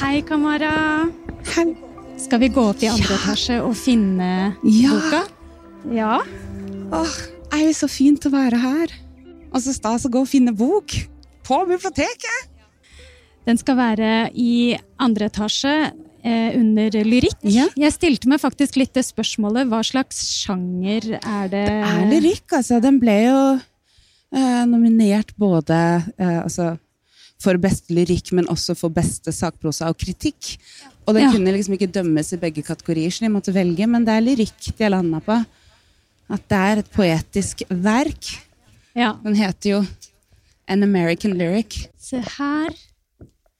Hei, Kamara. Hei. Skal vi gå opp i andre etasje og finne Ja. boka? Ja. Åh, er det så fint å være her. Og så stas å gå og finne bok. På biblioteket. Den skal være i andre etasje eh, under lyrikk. Ja. Jeg stilte meg faktisk litt det spørsmålet hva slags sjanger er det? Det er lyrikk, altså. Den ble jo eh, nominert både eh, altså, for beste lyrikk, men også for beste sakprosa og kritikk. Og den Ja. kunne liksom ikke dømmes i begge kategorier, så de måtte velge, men det er lyrikk de har landa på. At det er et poetisk verk. Ja. Den heter jo An American Lyric. Se her.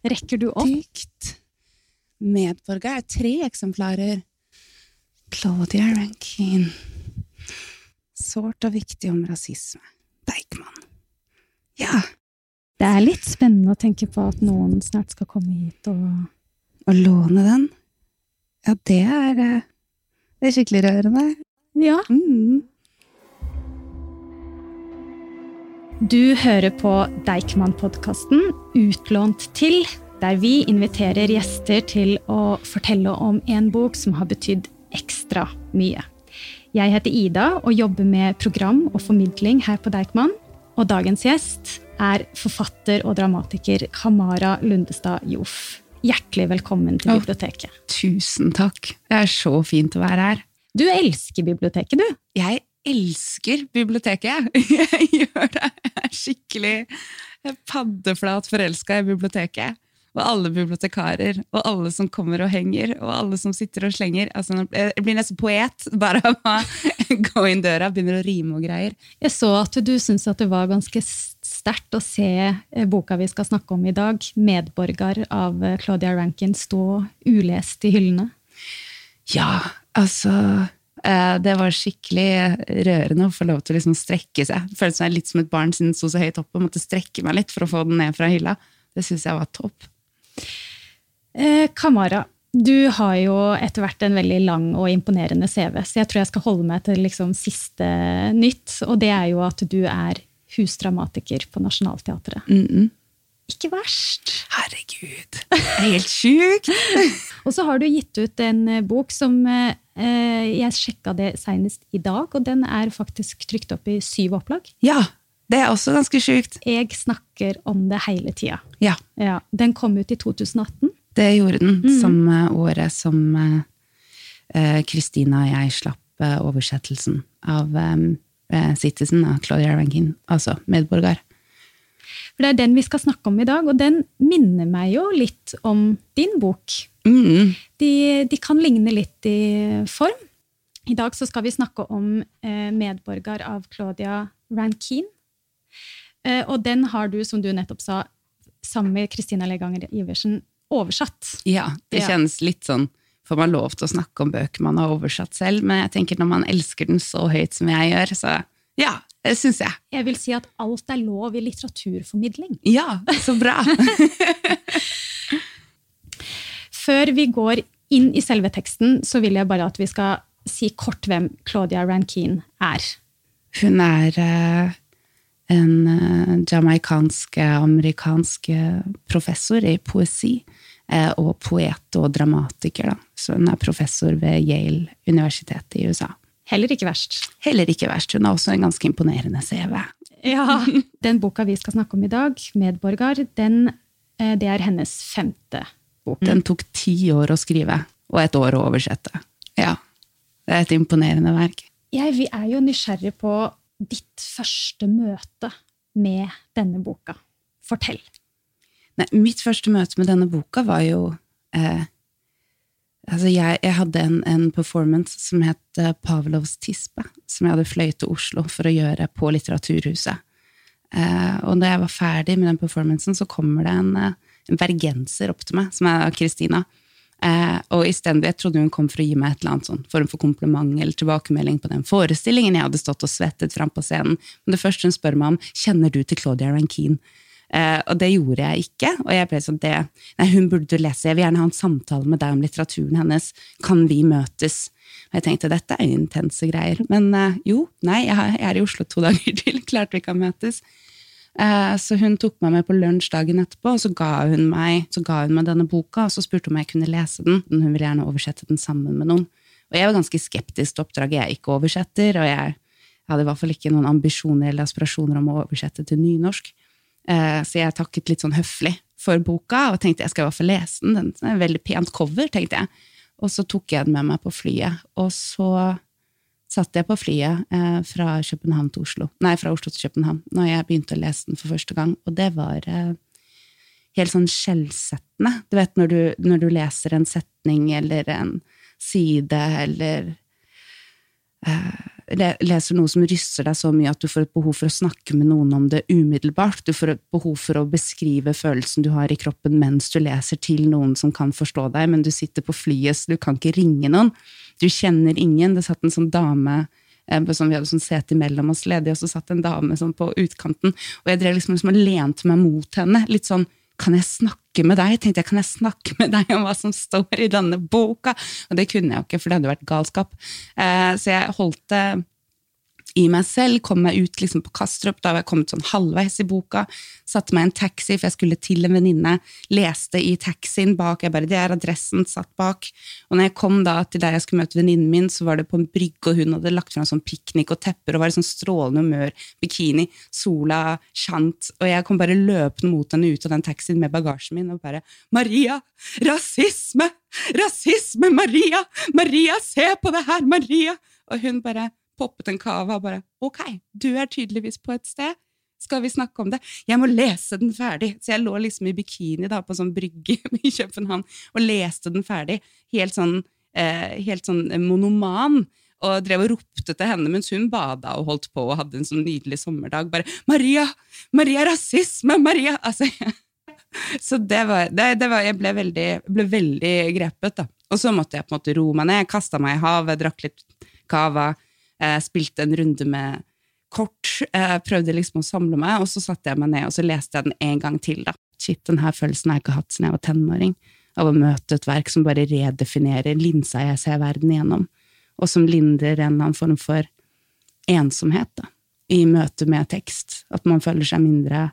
Rekker du opp? Dikt. Medborger er tre eksemplarer. Claudia Rankine. Sårt og viktig om rasisme. Deichman. Ja. Det er litt spennende å tenke på at noen snart skal komme hit og Å låne den, ja, det er eh, Det er skikkelig rørende. Ja. Mm. Du hører på Deichman-podkasten Utlånt til, der vi inviterer gjester til å fortelle om en bok som har betydd ekstra mye. Jeg heter Ida og jobber med program og formidling her på Deichman. Og dagens gjest er forfatter og dramatiker Kamara Lundestad Joff. Hjertelig velkommen til biblioteket. biblioteket. Tusen takk. Det er så fint å være her. Du elsker biblioteket, du. Jeg elsker biblioteket, jeg. Jeg gjør det. Jeg er skikkelig paddeflat forelska i biblioteket. Og alle bibliotekarer, og alle som kommer og henger, og alle som sitter og slenger. Altså, jeg blir nesten poet bare av å gå inn døra, begynner å rime og greier. Jeg så at du syntes at det var ganske sterkt å se eh, boka vi skal snakke om i dag, 'Medborger' av eh, Claudia Rankin, stå ulest i hyllene. Ja, altså eh, Det var skikkelig rørende å få lov til å liksom strekke seg. Det Føltes litt som et barn siden den sto så høyt oppe og måtte strekke meg litt for å få den ned fra hylla. Det syns jeg var topp. Eh, Kamara, du har jo etter hvert en veldig lang og imponerende CV, så jeg tror jeg skal holde meg til liksom siste nytt, og det er jo at du er husdramatiker på Nationaltheatret. Mm -mm. Ikke verst! Herregud, det er helt sjukt! Og så har du gitt ut en eh, bok som eh, eh, Jeg sjekka det senest i dag, og den er faktisk trykt opp i syv opplag. Ja, det er også ganske sjukt. Jeg snakker om det hele tida. Ja, Ja, den kom ut i 2018. det gjorde den. mm. Samme året som Kristina eh, og jeg slapp eh, oversettelsen av eh, Citizen av Claudia Rankin, altså medborger. For det er den vi skal snakke om i dag, og den minner meg jo litt om din bok. Mm. De, de kan ligne litt i form. I dag så skal vi snakke om eh, 'Medborger' av Claudia Rankine. Eh, og den har du, som du nettopp sa, sammen med Kristina Leganger Iversen, oversatt. Ja, det Ja. kjennes litt sånn Får man lov til å snakke om bøker man har oversatt selv? Men jeg tenker når man elsker den så høyt som jeg gjør, så ja, det syns jeg. Jeg vil si at alt er lov i litteraturformidling. Ja, så bra! Før vi går inn i selve teksten, så vil jeg bare at vi skal si kort hvem Claudia Rankine er. Hun er eh, en eh, jamaikansk-amerikansk eh, professor i poesi. Eh, og poet og dramatiker, da. Så hun er professor ved Yale universitet i USA. Heller ikke verst. Heller ikke verst. Hun har også en ganske imponerende CV. Ja. Den boka vi skal snakke om i dag, 'Medborgar', den, eh, det er hennes femte bok. Den tok ti år å skrive, og et år å oversette. Ja, det er et imponerende verk. Jeg, vi er jo nysgjerrig på ditt første møte med denne boka. Fortell. Nei, mitt første møte med denne boka var jo eh, Altså, jeg, jeg hadde en, en performance som het eh, Pavlovs tispe, som jeg hadde fløyet til Oslo for å gjøre på Litteraturhuset. Eh, og da jeg var ferdig med den performancen, så kommer det en, eh, en bergenser opp til meg, som er Kristina. Eh, og istedenfor Jeg trodde hun kom for å gi meg et eller annet sånn form for kompliment eller tilbakemelding på den forestillingen jeg hadde stått og svettet fram på scenen. Men det første hun spør meg om, kjenner du til Claudia Rankine? Eh, og det gjorde jeg ikke. Og jeg ble sånn, det, nei, hun burde lese, jeg vil gjerne ha en samtale med deg om litteraturen hennes. Kan vi møtes? Og jeg tenkte dette er intense greier. Men eh, jo, nei, jeg, er- i Oslo to dager til, klart vi kan møtes. Eh, så hun tok meg med på lunsj dagen etterpå, og så ga, meg, så ga hun meg denne boka, og så spurte hun om jeg kunne lese den. Hun ville gjerne oversette den sammen med noen. Og jeg var ganske skeptisk til oppdraget. Jeg ikke oversetter, og jeg hadde i hvert fall ikke noen ambisjoner eller aspirasjoner om å oversette til nynorsk. Eh, så jeg takket litt sånn høflig for boka, og tenkte jeg skal i hvert fall lese den. Den er en veldig pent cover, tenkte jeg. Og så tok jeg den med meg på flyet. Og så satt jeg på flyet eh, fra København til Oslo, nei, fra Oslo til København når jeg begynte å lese den for første gang, og det var eh, helt sånn skjellsettende. Du vet når du, når du, leser en setning eller en side eller leser noe som ryster deg så mye at du får et behov for å snakke med noen om det umiddelbart. Du får et behov for å beskrive følelsen du har i kroppen mens du leser til noen som kan forstå deg, men du sitter på flyet, så du kan ikke ringe noen. Du kjenner ingen. Det satt en sånn dame eh, som Vi hadde sånn sete imellom oss ledig, og så satt en dame sånn på utkanten, og jeg drev liksom, liksom og lente meg mot henne. litt sånn kan jeg snakke med deg? Tenkte jeg, kan jeg snakke med deg om hva som står i denne boka? Og det kunne jeg jo ikke, for det hadde vært galskap. Eh, så jeg holdt det i meg selv, kom meg ut liksom på Kastrup, da var jeg kommet sånn halvveis i boka, satte meg i en taxi, for jeg skulle til en venninne, leste i taxien bak, jeg bare, det er adressen, satt bak, og når jeg kom da til der jeg skulle møte venninnen min, så var det på en brygge, og hun hadde lagt frem sånn piknik og tepper, og var i sånn strålende humør, bikini, sola sjant. og jeg kom bare løpende mot henne ut av den taxien med bagasjen min, og bare, Maria, rasisme, rasisme, Maria, Maria, se på det her, Maria, og hun bare, poppet en kava og bare Ok, du er tydeligvis på et sted. Skal vi snakke om det? Jeg må lese den ferdig. Så jeg lå liksom i bikini da, på sånn brygge i København og leste den ferdig. Helt sånn, eh, helt sånn monoman. Og drev og ropte til henne mens hun bada og holdt på og hadde en sånn nydelig sommerdag. Bare 'Maria! Maria, rasisme! Maria!' Altså, så det var, det, det var Jeg ble veldig, ble veldig grepet, da. Og så måtte jeg på en måte roe meg ned, kasta meg i havet, drakk litt cava eh, spilte en runde med kort, eh, prøvde liksom å samle meg, og så satte jeg meg ned og så leste jeg den en gang til. da. Shit, den her følelsen har jeg ikke hatt siden jeg var tenåring, av å møte et verk som bare redefinerer linsa jeg ser verden gjennom, og som lindrer en eller annen form for ensomhet da, i møte med tekst. At man føler seg mindre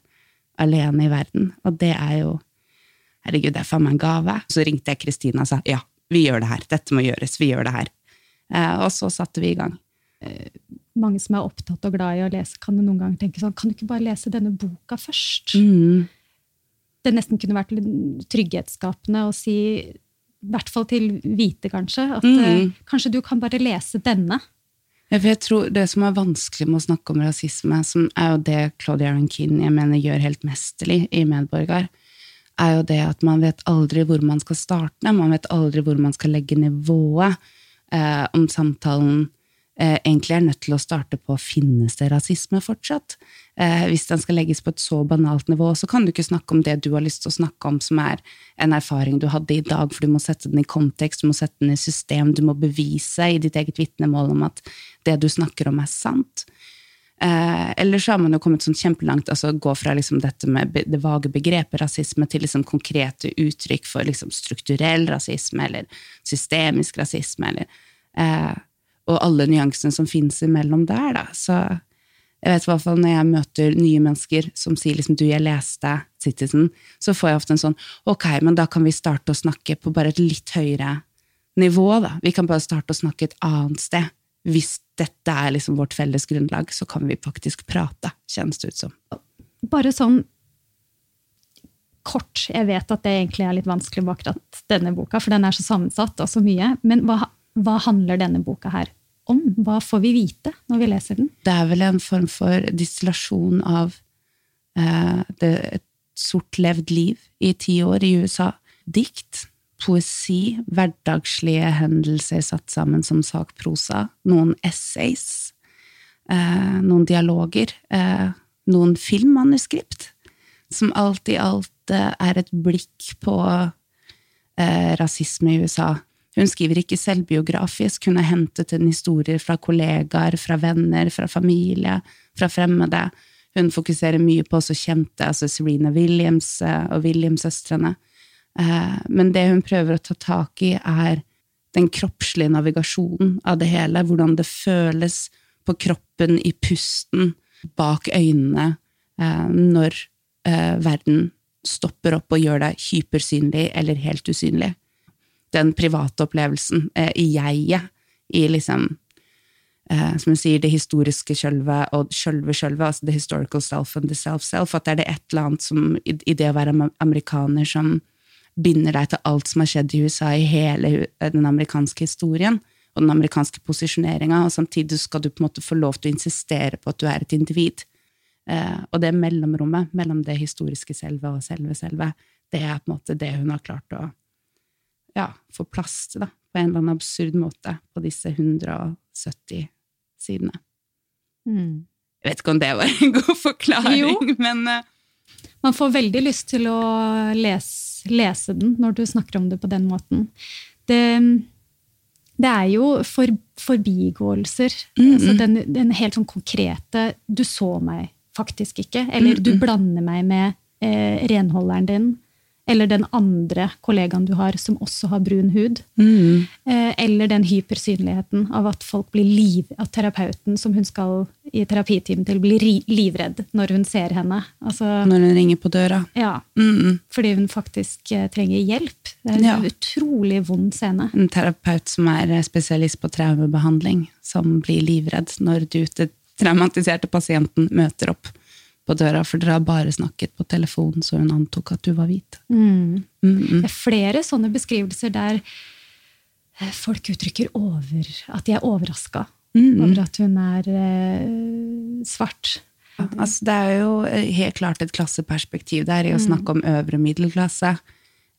alene i verden. Og det er jo Herregud, det er faen meg en gave. Så ringte jeg Kristina og sa ja, vi gjør det her. Dette må gjøres. Vi gjør det her. Eh, og så satte vi i gang. Eh, mange som er opptatt og glad i å lese, kan noen ganger tenke sånn Kan du ikke bare lese denne boka først? Mm. Det nesten kunne vært trygghetsskapende å si, i hvert fall til hvite, kanskje, at mm. uh, kanskje du kan bare lese denne. Ja, jeg tror Det som er vanskelig med å snakke om rasisme, som er jo det Claudia Rankin jeg mener gjør helt mesterlig i Medborger, er jo det at man vet aldri hvor man skal starte. Man vet aldri hvor man skal legge nivået. Eh, om samtalen egentlig er nødt til å starte på finnes det rasisme fortsatt. Eh, hvis den skal legges på et så banalt nivå, så kan du ikke snakke om det du har lyst til å snakke om, som er en erfaring du hadde i dag, for du må sette den i kontekst, du må sette den i system, du må bevise i ditt eget vitnemål om at det du snakker om, er sant. Eh, eller så har man jo kommet sånn kjempelangt, altså gå fra liksom dette med det vage begrepet rasisme til liksom konkrete uttrykk for liksom strukturell rasisme eller systemisk rasisme. eller eh, og alle nyansene som finnes imellom der, da. Så jeg vet i hvert fall når jeg møter nye mennesker som sier liksom du, jeg leste Citizen, så får jeg ofte en sånn ok, men da kan vi starte å snakke på bare et litt høyere nivå, da. Vi kan bare starte å snakke et annet sted. Hvis dette er liksom vårt felles grunnlag, så kan vi faktisk prate, kjennes det ut som. Bare sånn kort, jeg vet at det egentlig er litt vanskelig bak denne boka, for den er så sammensatt og så mye, men hva, hva handler denne boka her om? Hva får vi vite når vi leser den? Det er vel en form for distillasjon av eh, det, et sortlevd liv i ti år i USA. Dikt, poesi, hverdagslige hendelser satt sammen som sakprosa, noen essays, eh, noen dialoger, eh, noen filmmanuskript, som alt i alt eh, er et blikk på eh, rasisme i USA hun skriver ikke selvbiografisk, hun har hentet inn historier fra kollegaer, fra venner, fra familie, fra fremmede. Hun fokuserer mye på også kjente, altså Serena Williams eh, og Williams-søstrene. Eh, men det hun prøver å ta tak i, er den kroppslige navigasjonen av det hele, hvordan det føles på kroppen, i pusten, bak øynene, eh, når verden stopper opp og gjør deg hypersynlig eller helt usynlig. Den private opplevelsen eh, i jeget, i liksom eh, som hun sier, det historiske sjølvet og sjølve-sjølvet, altså the historical self and the self-self, at det er det et eller annet som, i, det å være amerikaner som binder deg til alt som har skjedd i USA i hele den amerikanske historien og den amerikanske posisjoneringa, og samtidig skal du på en måte få lov til å insistere på at du er et individ. Eh, og det mellomrommet mellom det historiske selve og selve selve, det er på en måte det hun har klart å ja, få plass til, da, på en eller annen absurd måte, på disse 170 sidene. Mm. Jeg vet ikke om det var en god forklaring, Jo. men uh... Man får veldig lyst til å lese, lese den når du snakker om det på den måten. Det, det er jo for, forbigåelser. Mm, Altså mm. den, den helt sånn konkrete 'du så meg faktisk ikke', eller 'du mm. blander meg med eh, renholderen din', eller den andre kollegaen du har som også har brun hud. mm, Eh, eller den hypersynligheten av at folk blir liv, at terapeuten som hun skal i terapitimen til, blir livredd når hun ser henne. Altså, når hun ringer på døra. ja, Mm, fordi hun faktisk eh, trenger hjelp. Det er en Ja. utrolig vond scene. En terapeut som er spesialist på traumebehandling, som blir livredd når du, til traumatiserte pasienten, møter opp på døra, for dere har bare snakket på telefon, så hun antok at du var hvit. Mm. Mm, mm. Det er flere sånne beskrivelser der eh, folk uttrykker over, at de er overraska Mm, mm. over at hun er eh, svart. Altså, det er jo eh, helt klart et klasseperspektiv der i å snakke om øvre middelklasse.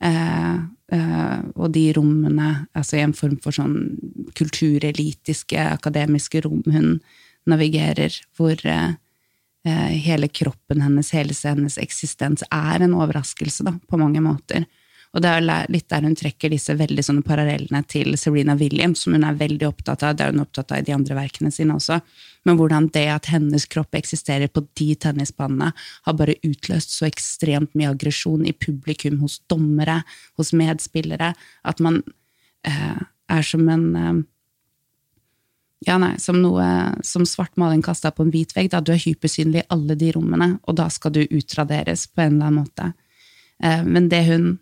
Eh, eh, og de rommene, altså i en form for sånn kulturelitiske, akademiske rom hun navigerer, hvor eh, hele kroppen hennes, hele hennes eksistens er en overraskelse, da, på mange måter. Og det er litt der hun trekker disse veldig sånne parallellene til Serena Williams, som hun er veldig opptatt av, det er hun opptatt av i de andre verkene sine også, men hvordan det at hennes kropp eksisterer på de tennisbanene, har bare utløst så ekstremt mye aggresjon i publikum, hos dommere, hos medspillere, at man eh, er som en eh, ja, nei, som noe som svart maling kasta på en hvit vegg. Da du er hypersynlig i alle de rommene, og da skal du utraderes på en eller annen måte. Eh, Men det hun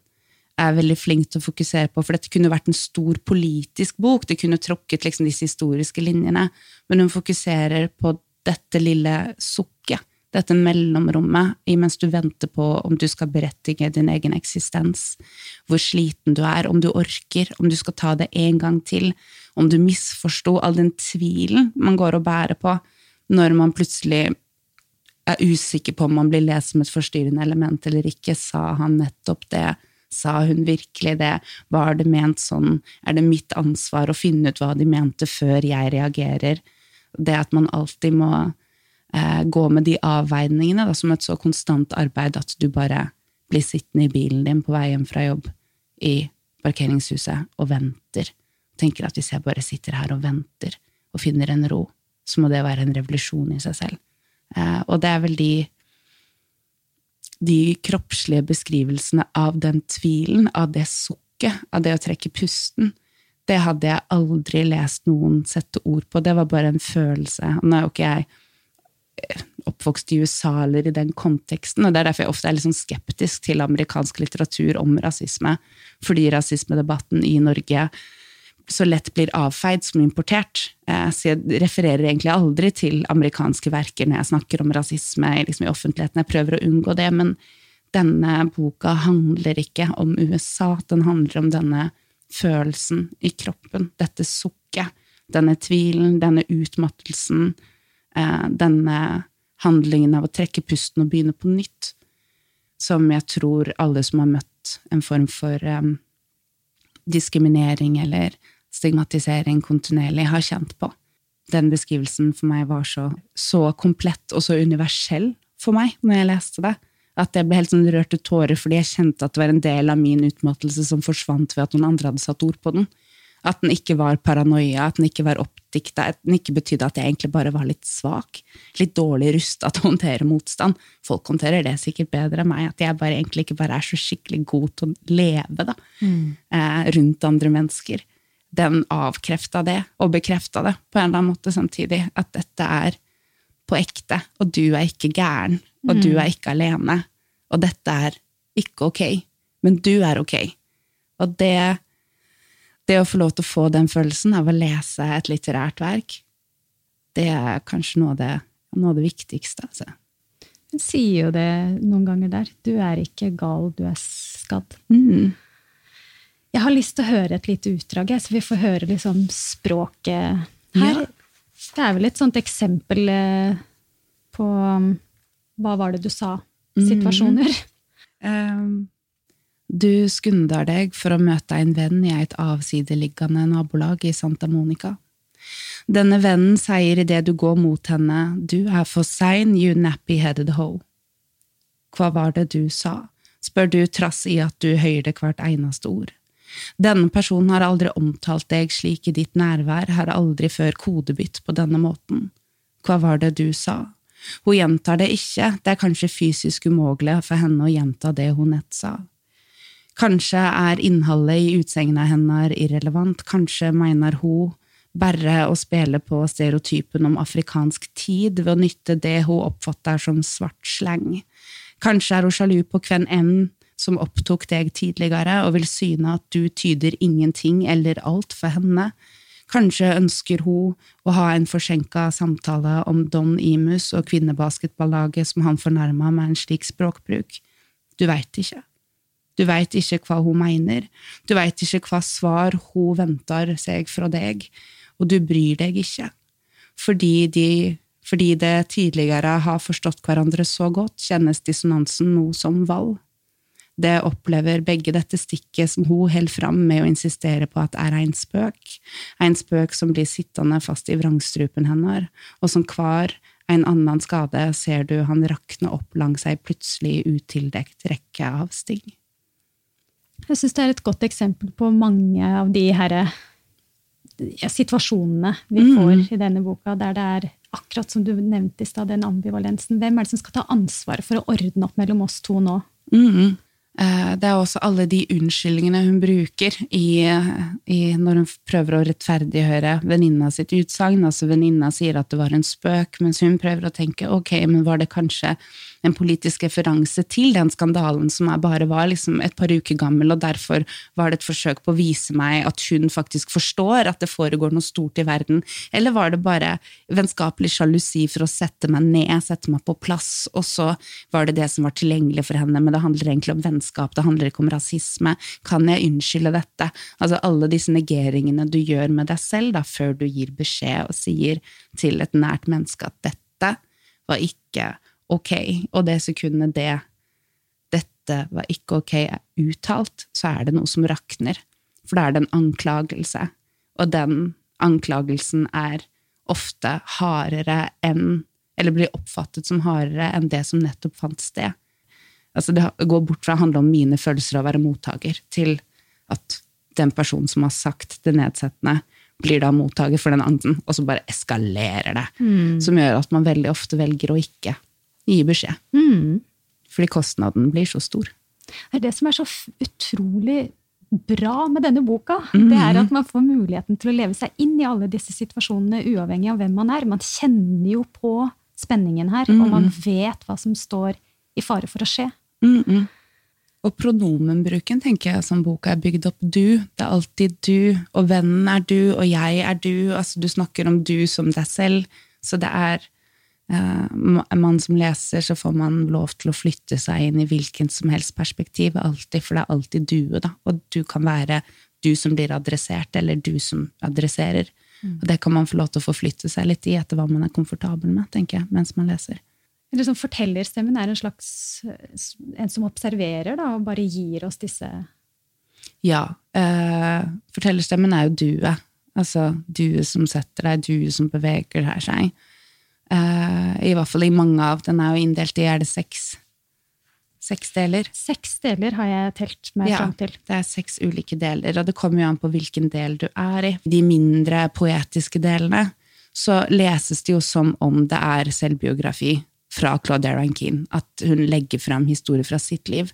er veldig flink til å fokusere på, for dette kunne vært en stor politisk bok, det kunne tråkket liksom disse historiske linjene, men hun fokuserer på dette lille sukket, dette mellomrommet, imens du venter på om du skal berettige din egen eksistens, hvor sliten du er, om du orker, om du skal ta det en gang til, om du misforsto all den tvilen man går og bærer på når man plutselig er usikker på om man blir lest som et forstyrrende element eller ikke. Sa han nettopp det? Sa hun virkelig det? Var det ment sånn? Er det mitt ansvar å finne ut hva de mente før jeg reagerer? Det at man alltid må eh, gå med de avveiningene da, som et så konstant arbeid at du bare blir sittende i bilen din på vei hjem fra jobb i parkeringshuset og venter. Tenker at hvis jeg bare sitter her og venter og finner en ro, så må det være en revolusjon i seg selv. Eh, og det er vel de, de kroppslige beskrivelsene av den tvilen, av det sukket, av det å trekke pusten. Det hadde jeg aldri lest noen sette ord på. Det var bare en følelse. Nå er jo ikke jeg oppvokst i USA eller i den konteksten, og det er derfor jeg ofte er litt sånn skeptisk til amerikansk litteratur om rasisme, fordi rasismedebatten i Norge så lett blir avfeid som importert. Eh, Så jeg refererer egentlig aldri til amerikanske verker når jeg snakker om rasisme liksom i offentligheten. Jeg prøver å unngå det, men denne boka handler ikke om USA. Den handler om denne følelsen i kroppen, dette sukket, denne tvilen, denne utmattelsen, denne handlingen av å trekke pusten og begynne på nytt, som jeg tror alle som har møtt en form for eh, diskriminering eller stigmatisering kontinuerlig har kjent på. Den beskrivelsen for meg var så, så komplett og så universell for meg når jeg leste det, at jeg ble helt sånn rørt til tårer fordi jeg kjente at det var en del av min utmattelse som forsvant ved at noen andre hadde satt ord på den. At den ikke var paranoia, at den ikke var oppdikta, ikke betydde at jeg egentlig bare var litt svak. Litt dårlig rusta til å håndtere motstand. Folk håndterer det sikkert bedre enn meg, at jeg bare egentlig ikke bare er så skikkelig god til å leve da, eh, rundt andre mennesker. Den avkrefta det, og bekrefta det på en eller annen måte samtidig. At dette er på ekte, og du er ikke gæren. og du er ikke alene. Og dette er ikke ok, men du er ok. Og det, det å få lov til å få den følelsen av å lese et litterært verk, det er kanskje noe av det, noe av det viktigste. Altså. Hun sier jo det noen ganger der. Du er ikke gal, du er skadd. Mm. Jeg har lyst til å høre et lite utdrag, så vi får høre liksom språket her. Ja. Det er vel et sånt eksempel eh, på um, Hva var det du sa? Situasjoner. Ehm, du skunder deg for å møte en venn i et avsideliggende nabolag i Santa Monica. Denne vennen sier idet du går mot henne, du er for sein, you nappy-headed hoe. Hva var det du sa? spør du trass i at du høyde hvert eneste ord. Denne personen har aldri omtalt deg slik i ditt nærvær, har aldri før kodebytt på denne måten. Hva var det du sa? Hun gjentar det ikke, det er kanskje fysisk umulig for henne å gjenta det hun nett sa. Kanskje er innholdet i utsagnet hennes irrelevant, kanskje mener hun bare å spille på stereotypen om afrikansk tid ved å nytte det hun oppfatter som svart sleng. Kanskje er hun sjalu på hvem enn som opptok deg tidligere, og vil syne at du tyder ingenting eller alt for henne. Kanskje ønsker hun å ha en forsinka samtale om Don Imus og kvinnebasketballaget som han fornærma med en slik språkbruk. Du veit ikke. Du veit ikke hva hun mener, du veit ikke hva svar hun venter seg fra deg, og du bryr deg ikke. Fordi de fordi det tidligere har forstått hverandre så godt, kjennes dissonansen nå som valg. Det opplever begge dette stikket som hun holder fram med å insistere på at er en spøk, en spøk som blir sittende fast i vrangstrupen hennes, og som hver en annen skade ser du han rakne opp langs ei plutselig utildekt rekke av sting. Jeg syns det er et godt eksempel på mange av de her ja, situasjonene vi Mm. får i denne boka, der det er akkurat som du nevnte i stad, den ambivalensen. Hvem er det som skal ta ansvaret for å ordne opp mellom oss to nå? Mhm. Eh, Det er også alle de unnskyldningene hun bruker i, i, når hun prøver å rettferdiggjøre venninna sitt utsagn. Altså venninna sier at det var en spøk, mens hun prøver å tenke ok, men var det kanskje en politisk referanse til den skandalen som bare var liksom et par uker gammel, og derfor var det et forsøk på å vise meg at hun faktisk forstår at det foregår noe stort i verden, eller var det bare vennskapelig sjalusi for å sette meg ned, sette meg på plass, og så var det det som var tilgjengelig for henne, men det handler egentlig om vennskap, det handler ikke om rasisme, kan jeg unnskylde dette? Altså alle disse negeringene du gjør med deg selv da, før du gir beskjed og sier til et nært menneske at dette var ikke ok, og det sekundet det dette var ikke ok er uttalt, så er det noe som rakner. For da er det en anklagelse, og den anklagelsen er ofte hardere enn Eller blir oppfattet som hardere enn det som nettopp fant sted. Altså det går bort fra å handle om mine følelser av å være mottaker, til at den personen som har sagt det nedsettende, blir da mottaker for den anden, og så bare eskalerer det. Som gjør at man veldig ofte velger å ikke gi beskjed. Mm. Fordi kostnaden blir så stor. Det er det som er så utrolig bra med denne boka. Det er at man får muligheten til å leve seg inn i alle disse situasjonene, uavhengig av hvem man er. Man kjenner jo på spenningen her, og man vet hva som står i fare for å skje. Og pronomenbruken tenker jeg som boka er bygd opp du. Det er alltid du, og vennen er du, og jeg er du. Altså du snakker om du som deg selv. Så det er eh, man som leser, så får man lov til å flytte seg inn i hvilken som helst perspektiv, alltid, for det er alltid duet, da. Og du kan være du som blir adressert, eller du som adresserer. Og det kan man få lov til å forflytte seg litt i etter hva man er komfortabel med, tenker jeg, mens man leser. Eller som fortellerstemmen er en slags en som observerer da, og bare gir oss disse Ja. Eh, fortellerstemmen er jo duet. Altså duet som setter deg, duet som beveger her seg. Eh, I hvert fall i mange av Den er jo inndelt i er det seks, seks deler. Seks deler har jeg telt meg Ja, fram til. det er seks ulike deler, og det kommer jo an på hvilken del du er i. De mindre poetiske delene så leses det jo som om det er selvbiografi fra Claudia Rankine, at hun legger frem historier fra sitt liv.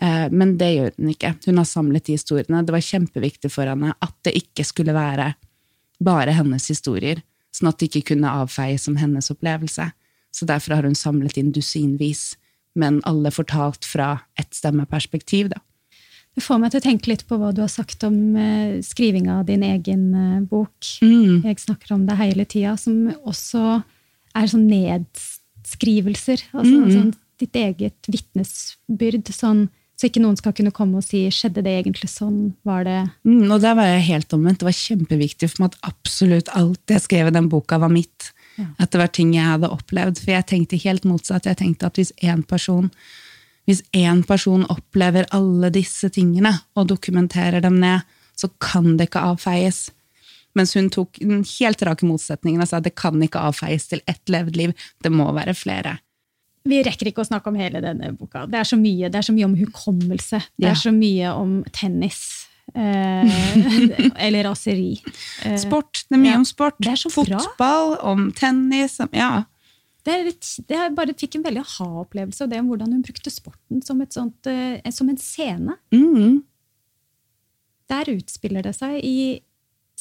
Eh, Men det gjør hun ikke. Hun har samlet de historiene. Det var kjempeviktig for henne at det ikke skulle være bare hennes historier, sånn at det ikke kunne avfeies som hennes opplevelse. Så derfor har hun samlet inn dusinvis, men alle fortalt fra ett stemmeperspektiv. da. Det får meg til å tenke litt på hva du har sagt om eh, skrivinga av din egen eh, bok. Mm. Jeg snakker om det hele tida, som også er sånn nedskrivelser. Altså Mm. sånn ditt eget vitnesbyrd. Sånn, så ikke noen skal kunne komme og si 'skjedde det egentlig sånn'? Var det Mm, og der var jeg helt omvendt. Det var kjempeviktig for meg at absolutt alt jeg skrev i den boka, var mitt. Ja. At det var ting jeg hadde opplevd. For jeg tenkte helt motsatt. Jeg tenkte at hvis én person hvis én person opplever alle disse tingene og dokumenterer dem ned, så kan det ikke avfeies. Mens hun tok den helt rake motsetningen og sa at det kan ikke avfeies til ett levd liv. Det må være flere. Vi rekker ikke å snakke om hele denne boka. Det er så mye, det er så mye om hukommelse. Det Ja. er så mye om tennis. Eh, eller raseri. Eh, Sport. Det er mye Ja. om sport. Det er så bra. Fotball, om tennis. Ja. det, litt, det bare fikk en veldig aha-opplevelse av det om hvordan hun brukte sporten som, sånt, eh, som en scene. Mm. Der utspiller det seg i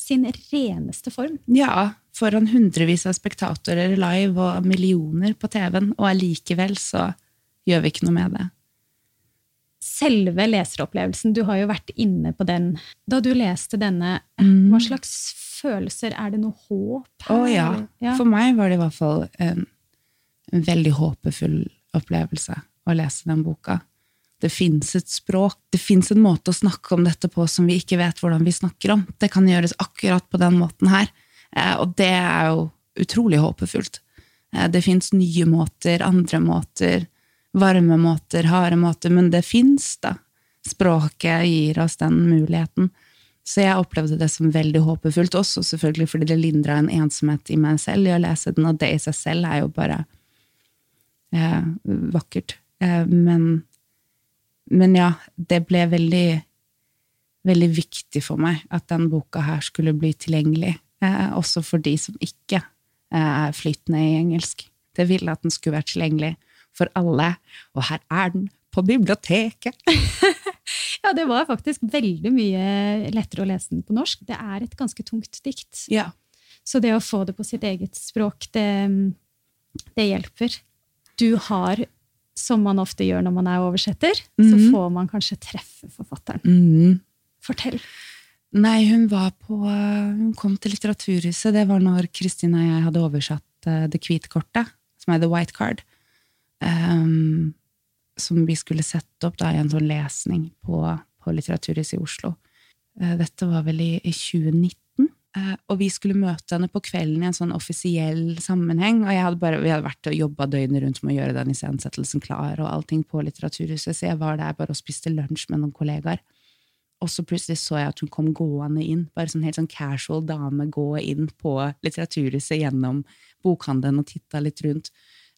sin reneste form. Ja, foran hundrevis av spektatorer live og millioner på TV-en, og allikevel så gjør vi ikke noe med det. Selve leseropplevelsen, du har jo vært inne på den. Da du leste denne, Mm. hva slags følelser? Er det noe håp her? Å ja. ja. For meg var det i hvert fall en, en veldig håpefull opplevelse å lese den boka. Det fins et språk, det fins en måte å snakke om dette på som vi ikke vet hvordan vi snakker om. Det kan gjøres akkurat på den måten her, eh, og det er jo utrolig håpefullt. Eh, Det fins nye måter, andre måter, varme måter, harde måter, men det fins, da. Språket gir oss den muligheten. Så jeg opplevde det som veldig håpefullt, også selvfølgelig fordi det lindra en ensomhet i meg selv i å lese den, og det i seg selv er jo bare eh, vakkert. Eh, men, men ja, det ble veldig, veldig viktig for meg at den boka her skulle bli tilgjengelig, eh, også for de som ikke eh, er flytende i engelsk. Det ville at den skulle vært tilgjengelig for alle, og her er den på biblioteket! Ja, det var faktisk veldig mye lettere å lese den på norsk. Det er et ganske tungt dikt. Ja. Så det å få det på sitt eget språk, det, det hjelper. Du har, som man ofte gjør når man er oversetter, så Mhm. får man kanskje treffe forfatteren. Mm. Fortell. Nei, hun var på Hun kom til Litteraturhuset. Det var når Kristin og jeg hadde oversatt uh, Det hvite kortet, som er The White Card. um, som vi skulle sette opp da, i en sånn lesning på, på Litteraturhuset i Oslo. Uh, dette var vel i, i 2019. Eh, og vi skulle møte henne på kvelden i en sånn offisiell sammenheng. Og hadde bare, vi hadde vært og jobba døgnet rundt med å gjøre den iscenesettelsen klar, og allting på Litteraturhuset, så jeg var der bare og spiste lunsj med noen kollegaer. Og så plutselig så jeg at hun kom gående inn, bare sånn helt sånn casual dame gå inn på Litteraturhuset gjennom bokhandelen og titta litt rundt.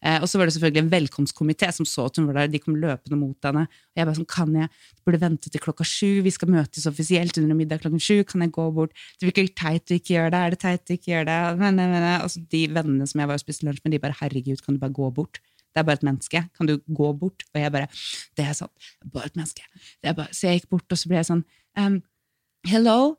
Eh, og så var det selvfølgelig en velkomstkomité som så at hun var der, de kom løpende mot henne. Og jeg bare sånn, kan jeg, burde vente til klokka sju, vi skal møtes offisielt under middag klokken sju, kan jeg gå bort? Det virker teit å ikke gjøre det, er det teit å ikke gjøre det? Men, men, men. Og så de vennene som jeg var og spiste lunsj med, de bare, herregud, kan du bare gå bort? Det er bare et menneske. Kan du gå bort? Og jeg bare Det er sant. Er bare et menneske. Det er bare, så jeg gikk bort, og så ble jeg sånn um, Hello,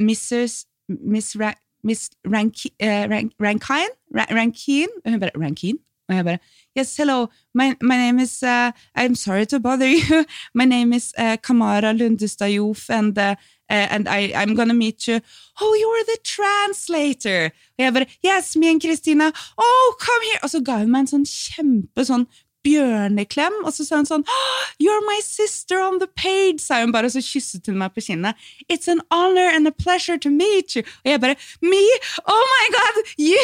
Mrs. Miss, Ra Miss Ranki, uh, Rank Rankine? Ra Rankine? Og hun bare Rankine? Og jeg bare Yes, hello. My, my name is uh, I'm sorry to bother you. My name is uh, Kamara Lundestajof, and uh, uh, and I, I'm gonna meet you. Oh, you're the translator! Og jeg bare Yes, me and Christina. Oh, come here! Og så ga hun meg en sånn kjempe sånn bjørneklem, og så sa hun sånn You're my sister on the page, sa hun bare, og så kysset hun meg på kinnet. It's an honor and a pleasure to meet you. Og jeg bare Me? Oh my god! You,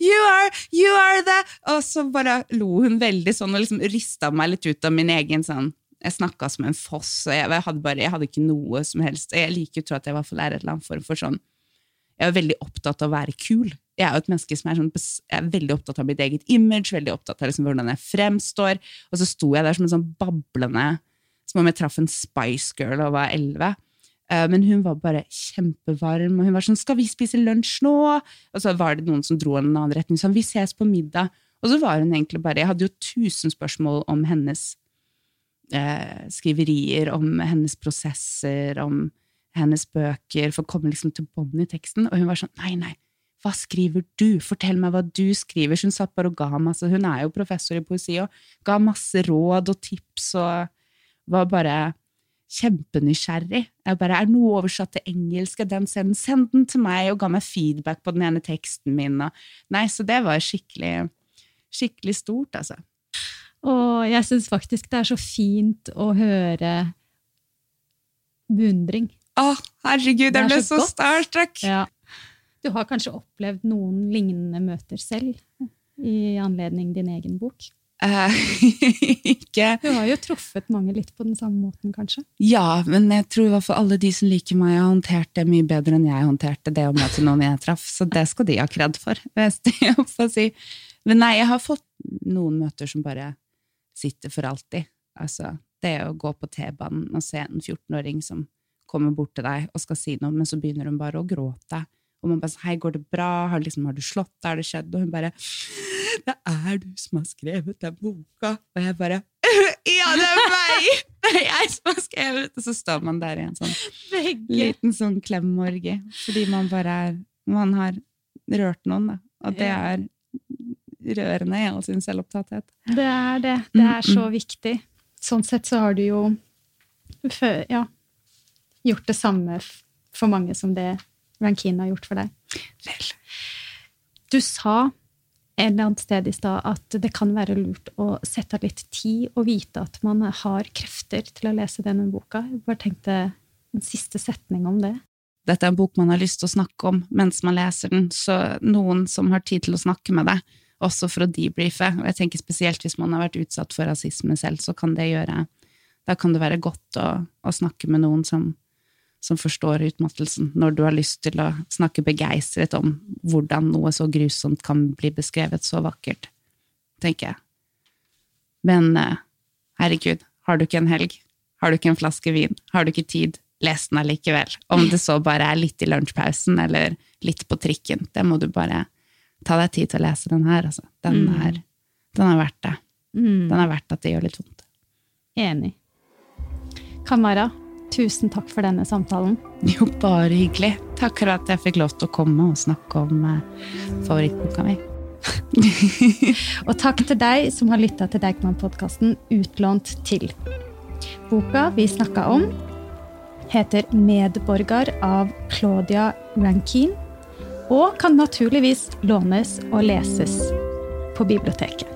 you are, you are the Og så bare lo hun veldig sånn og liksom rista meg litt ut av min egen sånn jeg snakka som en foss, og jeg, hadde bare, jeg hadde ikke noe som helst. Jeg liker å tro at jeg i hvert fall er et eller annet form for sånn Jeg er veldig opptatt av å være kul. Jeg er jo et menneske som er, sånn, er veldig opptatt av mitt eget image, veldig opptatt av liksom hvordan jeg fremstår. Og så sto jeg der som en sånn bablende Som om jeg traff en Spice Girl og var elleve. Uh, men hun var bare kjempevarm, og hun var sånn 'Skal vi spise lunsj nå?' Og så var det noen som dro en annen retning, sånn 'Vi ses på middag'. Og så var hun egentlig bare Jeg hadde jo tusen spørsmål om hennes eh, skriverier, om hennes prosesser, om hennes bøker, for å komme liksom til bånn i teksten. Og hun var sånn Nei, nei, hva skriver du? Fortell meg hva du skriver. Så hun satt bare og ga masse Hun er jo professor i poesi og ga masse råd og tips og var bare kjempenysgjerrig. Jeg bare Er noe oversatt til engelsk? Den send, send den til meg! Og ga meg feedback på den ene teksten min. Og, nei, så det var skikkelig, skikkelig stort, altså. Og jeg syns faktisk det er så fint å høre beundring. Å, herregud, jeg ble så, så starstruck! Ja. Du har kanskje opplevd noen lignende møter selv i anledning din egen bok? Eh, ikke Du har jo truffet mange litt på den samme måten, kanskje? Ja, men jeg tror i hvert fall alle de som liker meg, har håndtert det mye bedre enn jeg håndterte det å møte noen jeg traff, så det skal de ha kred for. hvis de får si. Men nei, jeg har fått noen møter som bare sitter for alltid. Altså, det å gå på T-banen og se en 14-åring som kommer bort til deg og skal si noe, men så begynner hun bare å gråte. Og man bare sånn, hei, går det bra? Har, liksom, har du slått? Har det skjedd? Og hun bare det er du som har skrevet den boka. Og jeg bare Ja, det er meg! Det er jeg som har skrevet! Og så står man der i en sånn Begge. liten sånn klemmorgie. Fordi man bare er Man har rørt noen, da. Og det er rørende i all sin selvopptatthet. Det er det. Det er så viktig. Sånn sett så har du jo ja, gjort det samme for mange som det Rankine har gjort for deg. Vel. Du sa et eller annet sted i stad at det kan være lurt å sette av litt tid og vite at man har krefter til å lese denne boka. Jeg bare tenkte en siste setning om det. Dette er en bok man har lyst til å snakke om mens man leser den, så noen som har tid til å snakke med deg, også for å debrife, og jeg tenker spesielt hvis man har vært utsatt for rasisme selv, så kan det gjøre Da kan det være godt å, å snakke med noen som, som forstår utmattelsen, når du har lyst til å snakke begeistret om hvordan noe så grusomt kan bli beskrevet så vakkert, tenker jeg. Men eh, herregud, har du ikke en helg? Har du ikke en flaske vin? Har du ikke tid? Les den allikevel. Om det så bare er litt i lunsjpausen eller litt på trikken. Det må du bare ta deg tid til å lese den her, altså. Den Mm. er, den er verdt det. Mm, Den er verdt at det gjør litt vondt. enig. Kamara, tusen takk for denne samtalen. Jo, bare hyggelig. Takk for at jeg fikk lov til å komme og snakke om eh, favorittboka mi. Og takk til deg som har lytta til Deichman-podkasten Utlånt til. Boka vi snakka om, heter Medborger av Claudia Rankine, og kan naturligvis lånes og leses på biblioteket.